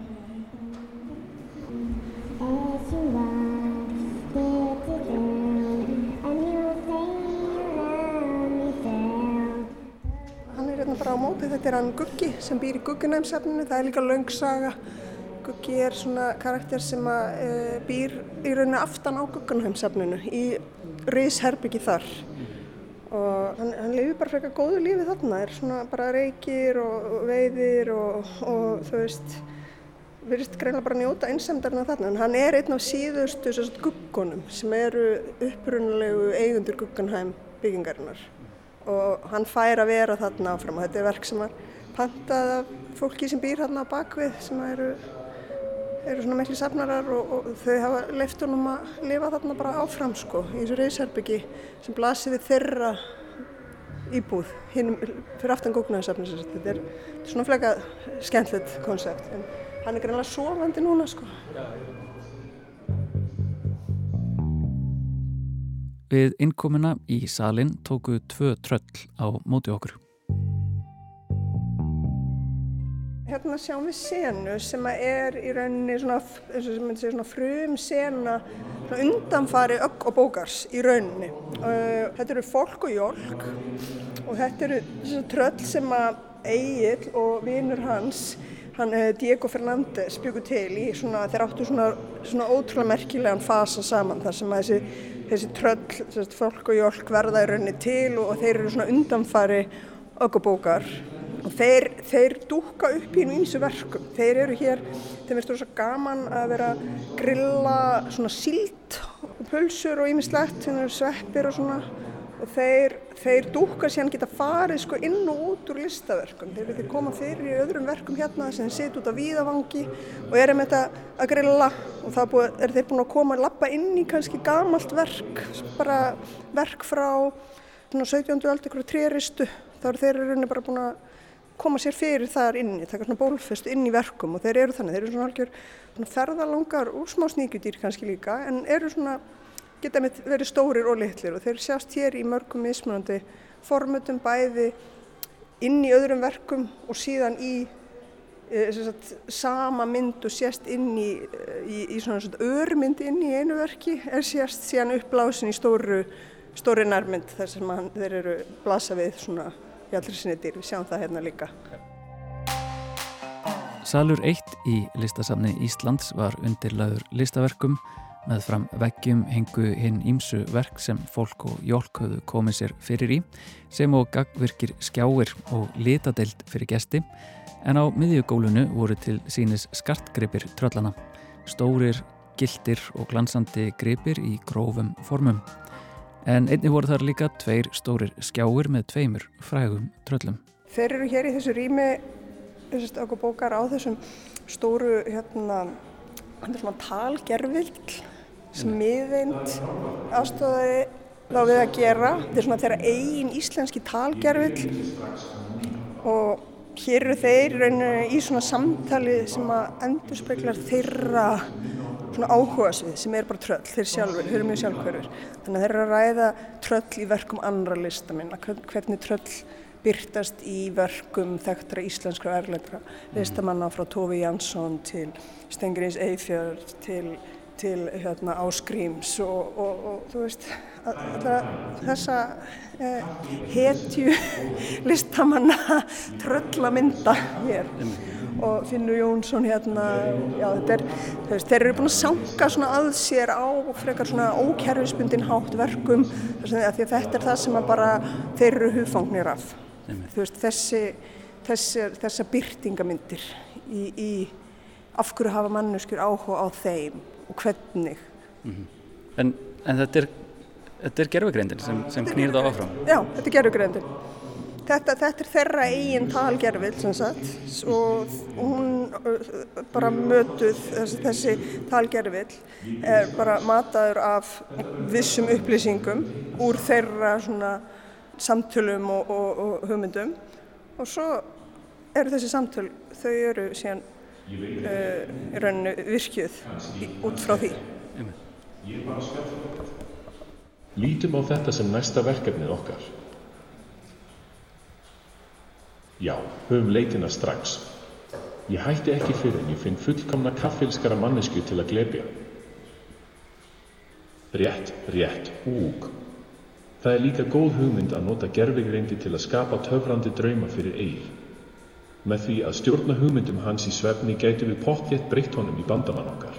bara á móti. Þetta er hann Guggi sem býr í Gugginæmsefninu það er líka laungsaga Guggi er svona karakter sem að e, býr í rauninu aftan á Gugginæmsefninu í Rýsherbyggi þar. Og hann, hann lifir bara frekar góðu lífi þarna, er svona bara reykir og, og veiðir og, og þú veist, virðist greinlega bara njóta einsamdarna þarna, en hann er einn af síðustu guggunum sem eru upprunalegu eigundur Guggenheim byggingarinnar og hann fær að vera þarna áfram. Og þetta er verk sem er pantað af fólki sem býr þarna á bakvið sem eru eru svona meðli safnarar og, og þau hafa leift honum að lifa þarna bara áfram sko í þessu reysherbyggi sem blasir við þeirra íbúð hinn fyrir aftan góknaðarsafni þetta er svona fleka skemmtilegt konsept en hann er greinlega sofandi núna sko Við innkomuna í salin tóku tvö tröll á móti okkur Hérna sjáum við senu sem er í rauninni svona, svona frum sena undanfari ögg og bókars í rauninni. Uh, þetta eru fólk og jólk og þetta eru tröll sem Egil og vinnur hans, hann eh, Diego Fernández, byggur til í svona, þeir áttu svona, svona ótrúlega merkilegan fasa saman þar sem að þessi, þessi tröll, þessi fólk og jólk verða í rauninni til og, og þeir eru svona undanfari öggubókar og þeir, þeir dúka upp í eins og verkum. Þeir eru hér, þeim er að gaman að vera að grilla svona sílt og pulsur og ímislegt, sveppir og svona og þeir, þeir dúkar síðan geta farið sko inn og út úr listaverkum. Þeir vilja koma fyrir í öðrum verkum hérna sem setja út á víðavangi og erum þetta að grilla og það búið, er þeir búin að koma að lappa inn í kannski gamalt verk, bara verk frá 17. aldrei ykkur tréristu. Þá eru þeir rauninni bara búin að koma sér fyrir þar inni, taka svona bólfest inn í verkum og þeir eru þannig, þeir eru svona algjör ferðalangar og smá sníkjudýr kannski líka en eru svona geta verið stórir og litlir og þeir sjást hér í mörgum mismunandi formutum bæði inn í öðrum verkum og síðan í e, sagt, sama mynd og sést inn í, í, í svona, svona örmynd inn í einu verki er sést síðan upplásin í stóru, stóri nærmynd þar sem hann, þeir eru blasa við svona í allri sinni dýr, við sjáum það hérna líka. Salur 1 í listasafni Íslands var undirlaður listaverkum Með fram veggjum hengu hinn ímsu verk sem fólk og jólk höfðu komið sér fyrir í sem og gagvirkir skjáir og litadeild fyrir gesti en á miðjugólunu voru til sínis skartgripir tröllana, stórir, gildir og glansandi gripir í grófum formum. En einni voru þar líka tveir stórir skjáir með tveimur frægum tröllum. Þeir eru hér í þessu rými, þessast okkur bókar á þessum stóru hérna, talgervill sem miðveind aðstofaði þá við að gera. Þetta er svona þeirra eigin íslenski talgerfill og hér eru þeir í svona samtali sem að endur speklar þeirra svona áhuga svið sem er bara tröll, þeir sjálfur, þeir eru mjög sjálfhverfur. Þannig að þeir eru að ræða tröll í verkum annara listaminna, hvernig tröll byrtast í verkum þekktra íslenskra og erlendra listamanna frá Tófi Jansson til Stengriðs Eifjörð til til hérna, áskrýms og, og, og þú veist þessa eh, hetju listamanna tröllamynda hér. Og Finnur Jónsson hérna já, er, veist, þeir eru búin að sanga að sér á frekar svona ókerfisbundin hátt verkum því þetta er það sem bara þeir eru hugfangnir af. Veist, þessi, þessi þessa byrtingamyndir í, í af hverju hafa manneskjur áhuga á þeim og hvernig. Mm -hmm. En, en þetta er, er gerfugreindin sem, sem knýr það áfram? Já, þetta er gerfugreindin. Þetta, þetta er þeirra eigin talgerfill sem sagt og hún bara mötuð þessi, þessi talgerfill er bara mataður af vissum upplýsingum úr þeirra svona samtölum og, og, og hugmyndum og svo eru þessi samtöl, þau eru síðan uh, í rauninu virkjuð út frá því. Lítum á þetta sem næsta verkefnið okkar. Já, höfum leitina strax. Ég hætti ekki fyrir en ég finn fullkomna kaffilskara mannesku til að glebja. Rétt, rétt, úg. Það er líka góð hugmynd að nota gerfigreindi til að skapa töfrandi drauma fyrir eigin. Með því að stjórna hugmyndum hans í svefni gætu við pottjett breytt honum í bandamann okkar.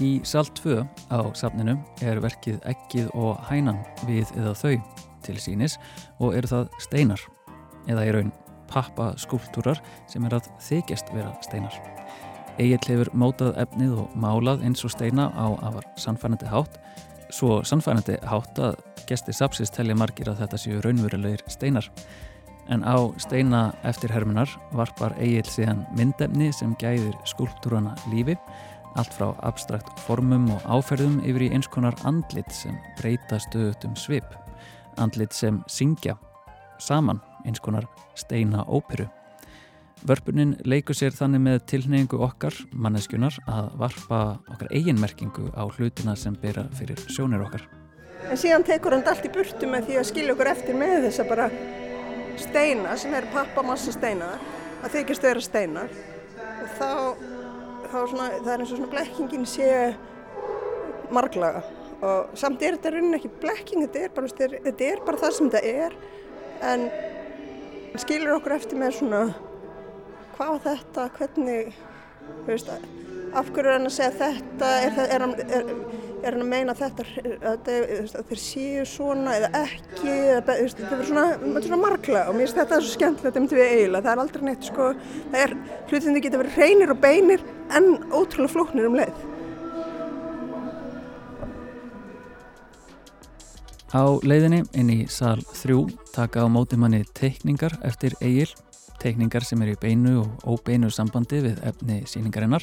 Í sal 2 á safninu er verkið ekkið og hænan við eða þau til sínis og eru það steinar eða í raun pappaskúltúrar sem er að þykjast vera steinar. Egil hefur mótað efnið og málað eins og steina á afar sannfænandi hátt svo sannfænandi hátt að gesti sapsist telja margir að þetta séu raunverulegir steinar en á steina eftir hermunar varpar Egil síðan myndefni sem gæðir skúltúrana lífi, allt frá abstrakt formum og áferðum yfir í eins konar andlit sem breyta stöðutum svip, andlit sem syngja, saman eins konar steina óperu. Vörpunin leikur sér þannig með tilneyingu okkar, manneskunar, að varpa okkar eiginmerkingu á hlutina sem byrja fyrir sjónir okkar. En síðan tekur hann allt í burtu með því að skilja okkur eftir með þess að bara steina sem er pappamassa steina að þykist vera steinar og þá, þá svona, það er eins og svona blekkingin sé marglaga. Og samt er þetta raunin ekki blekking, þetta er bara, þetta er bara það sem þetta er. En skilur okkur eftir með svona hvað þetta, hvernig veist, af hverju er hann að segja þetta er, er, er, er hann að meina þetta að, að þeir séu svona eða ekki þetta er svona, svona margla og mér finnst þetta svo skemmtilegt myndi við eiginlega, það er aldrei neitt sko, það er, hlutinni geta verið reynir og beinir en ótrúlega flóknir um leið Á leiðinni inn í sal 3 taka á móti manni teikningar eftir eigil, teikningar sem er í beinu og óbeinu sambandi við efni síningarinnar.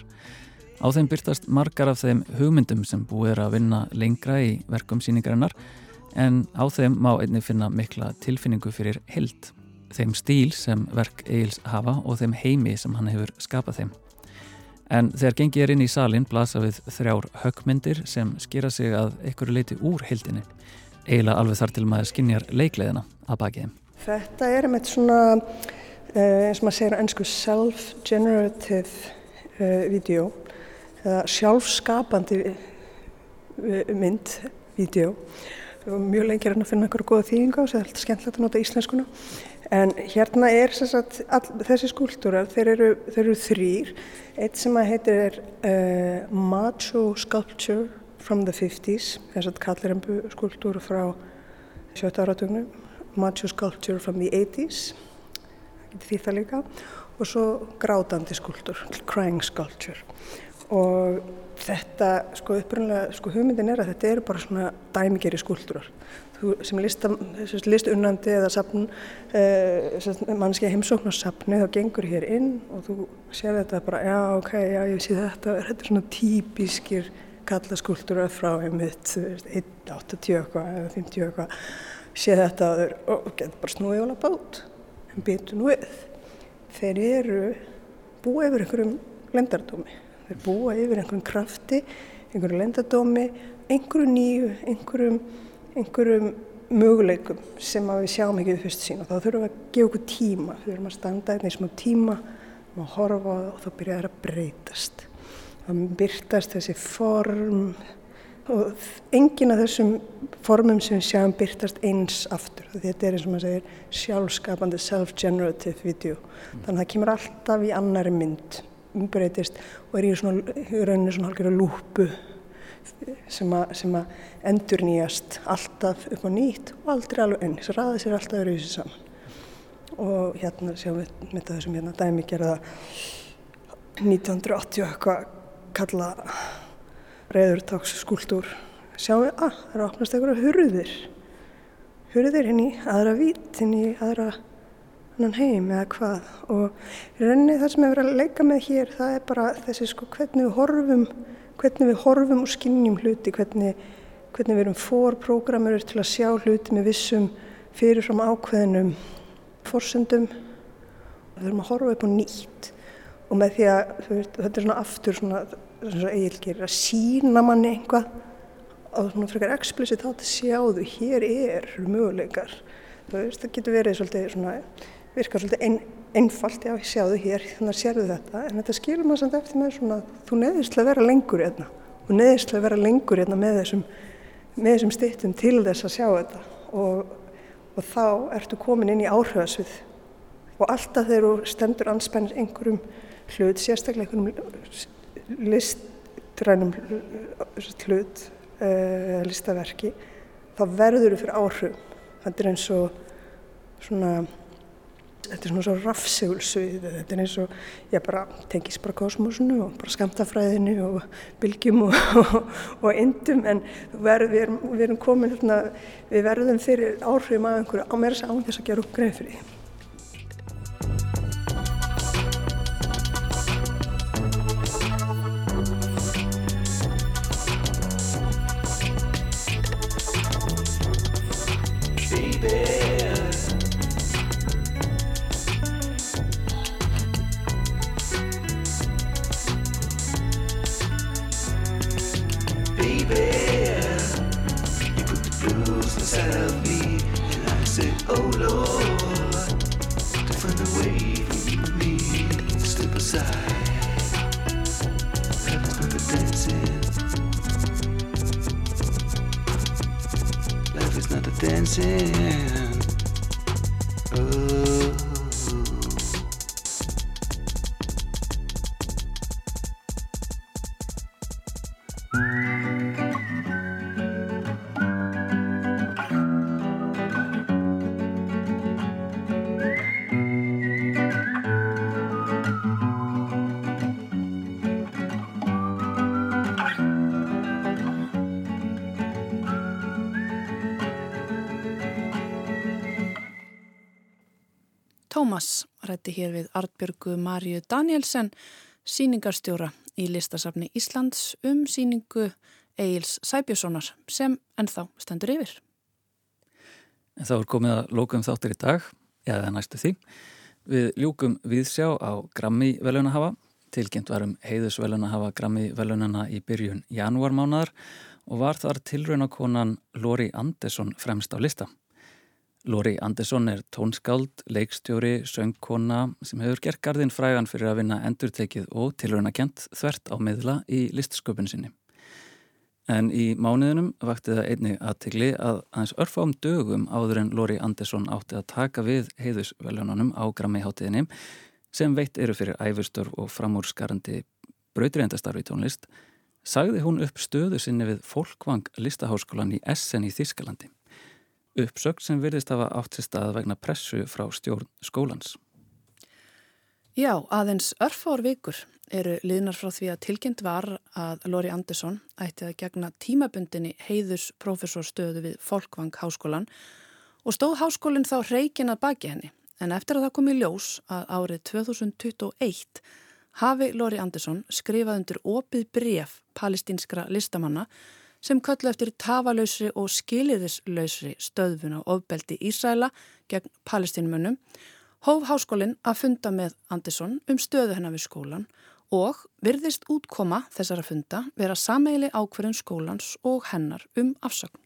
Á þeim byrtast margar af þeim hugmyndum sem búið er að vinna lengra í verkum síningarinnar en á þeim má einni finna mikla tilfinningu fyrir held, þeim stíl sem verk eigils hafa og þeim heimi sem hann hefur skapað þeim. En þegar gengið er inn í salin blasa við þrjár högmyndir sem skýra sig að einhverju leiti úr heldinni eiginlega alveg þar til maður skinnjar leikleðina að baki þeim. Þetta er með svona, uh, eins og maður segir ennsku self-generative uh, vídeo eða sjálfskapandi eh, mynd, vídeo. Mjög lengir hann að finna einhverju goða þýðinga og það er alltaf skemmtilegt að nota íslenskuna. En hérna er sagt, all, þessi skúltúrar, þeir eru, þeir eru þrýr. Eitt sem að heitir uh, Macho Sculpture from the 50's, þess að kallirimbu skulptúru frá sjötta áratögnum, macho sculpture from the 80's, það getur því það líka, og svo grátandi skulptúr, crying sculpture. Og þetta, sko upprunlega, sko hugmyndin er að þetta eru bara svona dæmigeri skulptúrar. Þú sem listunnandi eða sapn, eh, mannski heimsókn á sapni, þá gengur hér inn og þú sér þetta bara, já ok, já ég sé þetta, þetta er svona típiskir kalla skúltúrar frá einmitt 1.80 eitthvað eða 50 eitthvað. Sé þetta að þeir og getur bara snúið lappa út en býtu nú við. Þeir eru búa yfir einhverjum lendardómi þeir búa yfir einhverjum krafti einhverjum lendardómi einhverjum nýju, einhverjum einhverjum möguleikum sem við sjáum ekki við fyrst sín og þá þurfum við að gefa okkur tíma við þurfum að standa einnig smá tíma og horfa og þá byrja það að breytast það byrtast þessi form og engin af þessum formum sem við sjáum byrtast eins aftur. Þetta er eins og maður segir sjálfskapandi self-generative video. Þannig að það kemur alltaf í annari mynd, umbreytist og er í rauninu svona halkjörðu lúpu sem að, sem endur nýjast alltaf upp á nýtt og aldrei alveg enn. Þess að ræða sér alltaf eru í þessu saman. Og hérna sjáum við með þessum hérna dæmi gerða 1980 eitthvað kalla reyðurtáks skúltúr sjáum við að ah, það eru opnast einhverja hurðir hurðir hinn í aðra vít hinn í aðra annan heim eða hvað. Og reyni það sem við verðum að leika með hér það er bara þessi sko hvernig við horfum hvernig við horfum og skinnjum hluti hvernig, hvernig við erum fórprogrammerur til að sjá hluti með vissum fyrirfram ákveðinum fórsöndum við þurfum að horfa upp á nýtt. Og með því að þetta er svona aftur svona svona eigilgir að sína manni einhvað á svona frekar explicit átt að sjáðu hér er möguleikar. Veist, það getur verið svolítið svona virkar svolítið ein, einfalt já sjáðu hér þannig að sérðu þetta en þetta skilur maður samt eftir með svona þú neðist að vera lengur hérna og neðist að vera lengur hérna með þessum þessum stittum til þess að sjá þetta og, og þá ertu komin inn í áhrifasvið og alltaf þegar þú stendur anspenn einhverjum hlut sérstaklega einhverjum listrænum hlut uh, listaverki þá verður þau fyrir áhrifum. Þetta er eins og svona þetta er svona svo rafsegulsvið þetta er eins og ég bara tengis bara kosmosinu og bara skamtafræðinu og bylgjum og, og, og indum en verð, við, erum, við erum komin við verðum fyrir áhrifum af einhverju á mér þess að gera upp greið fyrir því rætti hér við Artbjörgu Marju Danielsen, síningarstjóra í listasafni Íslands um síningu Egil's Sæbjörnssonar sem ennþá stendur yfir. En þá er komið að lókum þáttur í dag, eða næstu því. Við ljúkum viðsjá á Grammi velunahafa. Tilkynnt varum heiðus velunahafa Grammi velunana í byrjun janúarmánaðar og var þar tilraunakonan Lori Andersson fremst á lista. Lori Andersson er tónskáld, leikstjóri, söngkona sem hefur gert gardinn frægan fyrir að vinna endurtekið og tilraunakent þvert á miðla í listsköpun sinni. En í mánuðinum vakti það einni aðtegli að aðeins örfám dögum áður en Lóri Andersson átti að taka við heiðusveljónunum á Grammy-háttiðinni sem veitt eru fyrir æfurstörf og framúrskarandi brautriðendastarfi tónlist, sagði hún upp stöðu sinni við Folkvang listaháskólan í Essen í Þískalandi. Uppsökt sem virðist hafa átt sér stað vegna pressu frá stjórn skólans. Já, aðeins örfár vikur eru liðnar frá því að tilkynnt var að Lóri Andersson ætti að gegna tímabundinni heiðus profesorstöðu við Folkvang háskólan og stóð háskólinn þá reikin að baki henni. En eftir að það kom í ljós að árið 2021 hafi Lóri Andersson skrifað undir opið bref palestinskra listamanna sem köllu eftir tafalausri og skiliðislausri stöðfun á ofbeldi Ísæla gegn palestinumönnum hóf háskólinn að funda með Andersson um stöðu hennar við skólan og virðist útkoma þessara funda vera sameili ákverðum skólans og hennar um afsögn.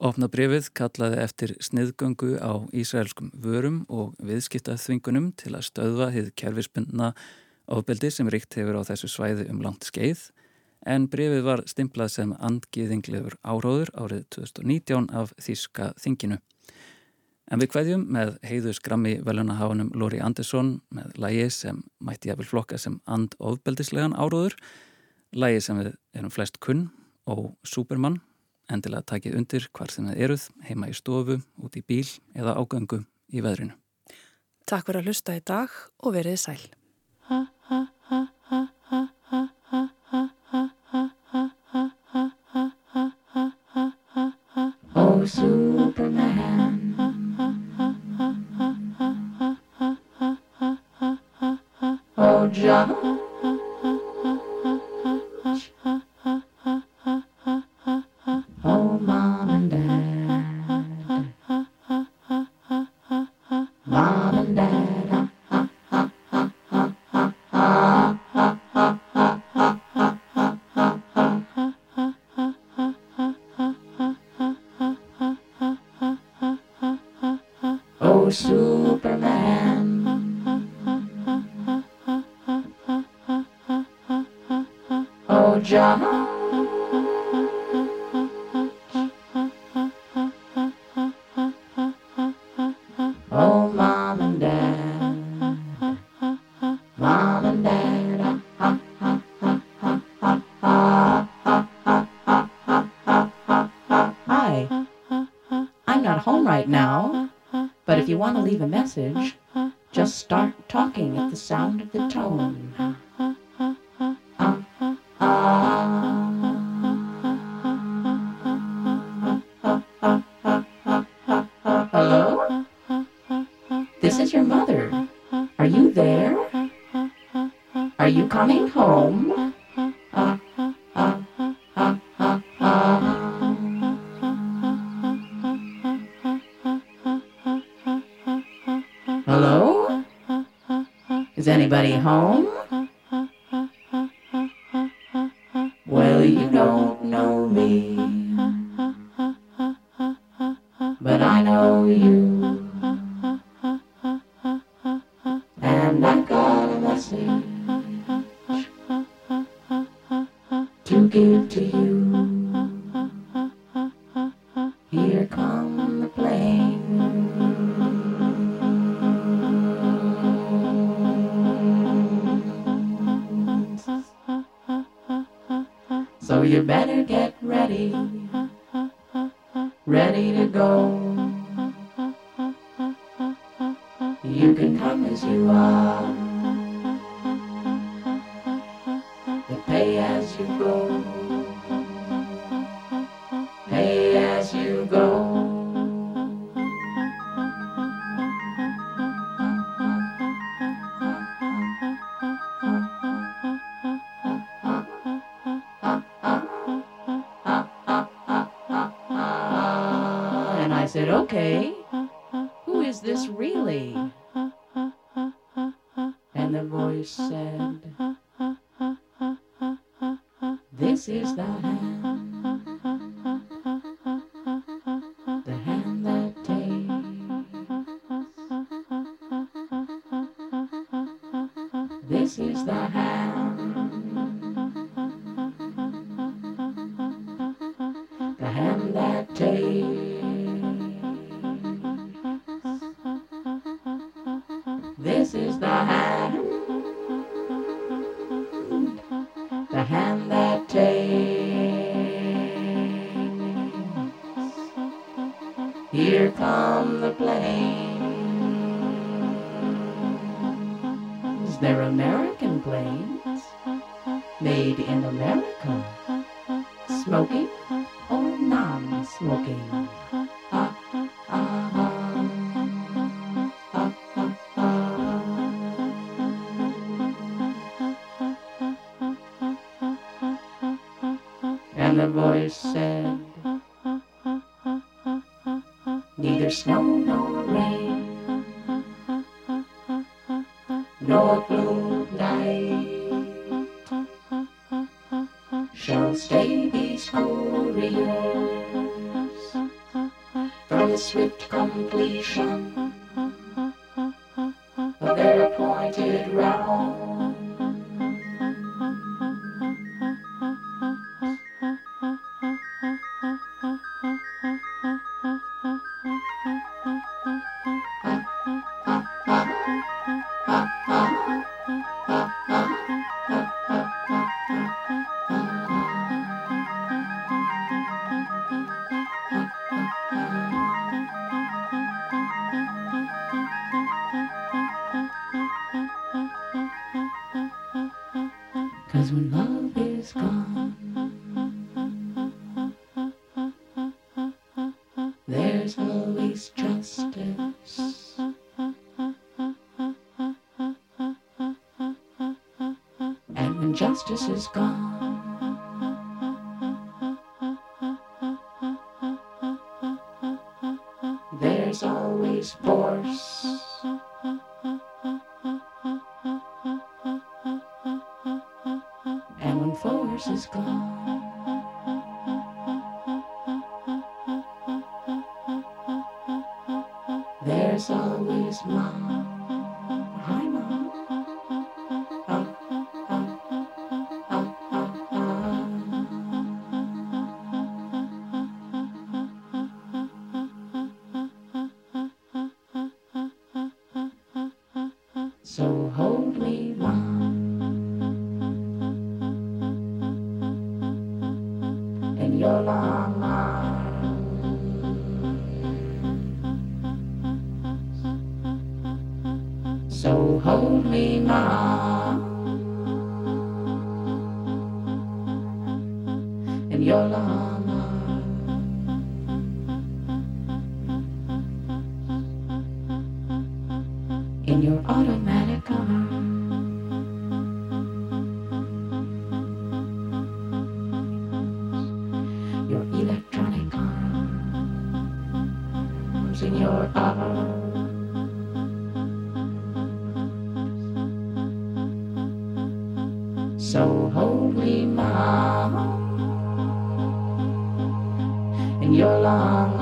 Opna brefið kallaði eftir sniðgöngu á Ísraelskum vörum og viðskiptaþvingunum til að stöðva hið kerfispundna ofbeldi sem ríkt hefur á þessu svæði um langt skeið en brefið var stimplað sem andgiðinglegur áróður árið 2019 af Þíska þinginu. En við hvaðjum með heiðu skrammi velunaháðunum Lóri Andersson með lægi sem mætti jáfnvel flokka sem andofbeldislegan áróður, lægi sem við erum flest kunn og Superman, endilega takið undir hvar sem það eruð, heima í stofu, út í bíl eða ágangu í veðrinu. Takk fyrir að hlusta í dag og verið sæl. Oh, This is your mother. Are you there? Are you coming home? Hello? Is anybody home? This is the house. Cause when love is gone. So hold me, Mom, in your long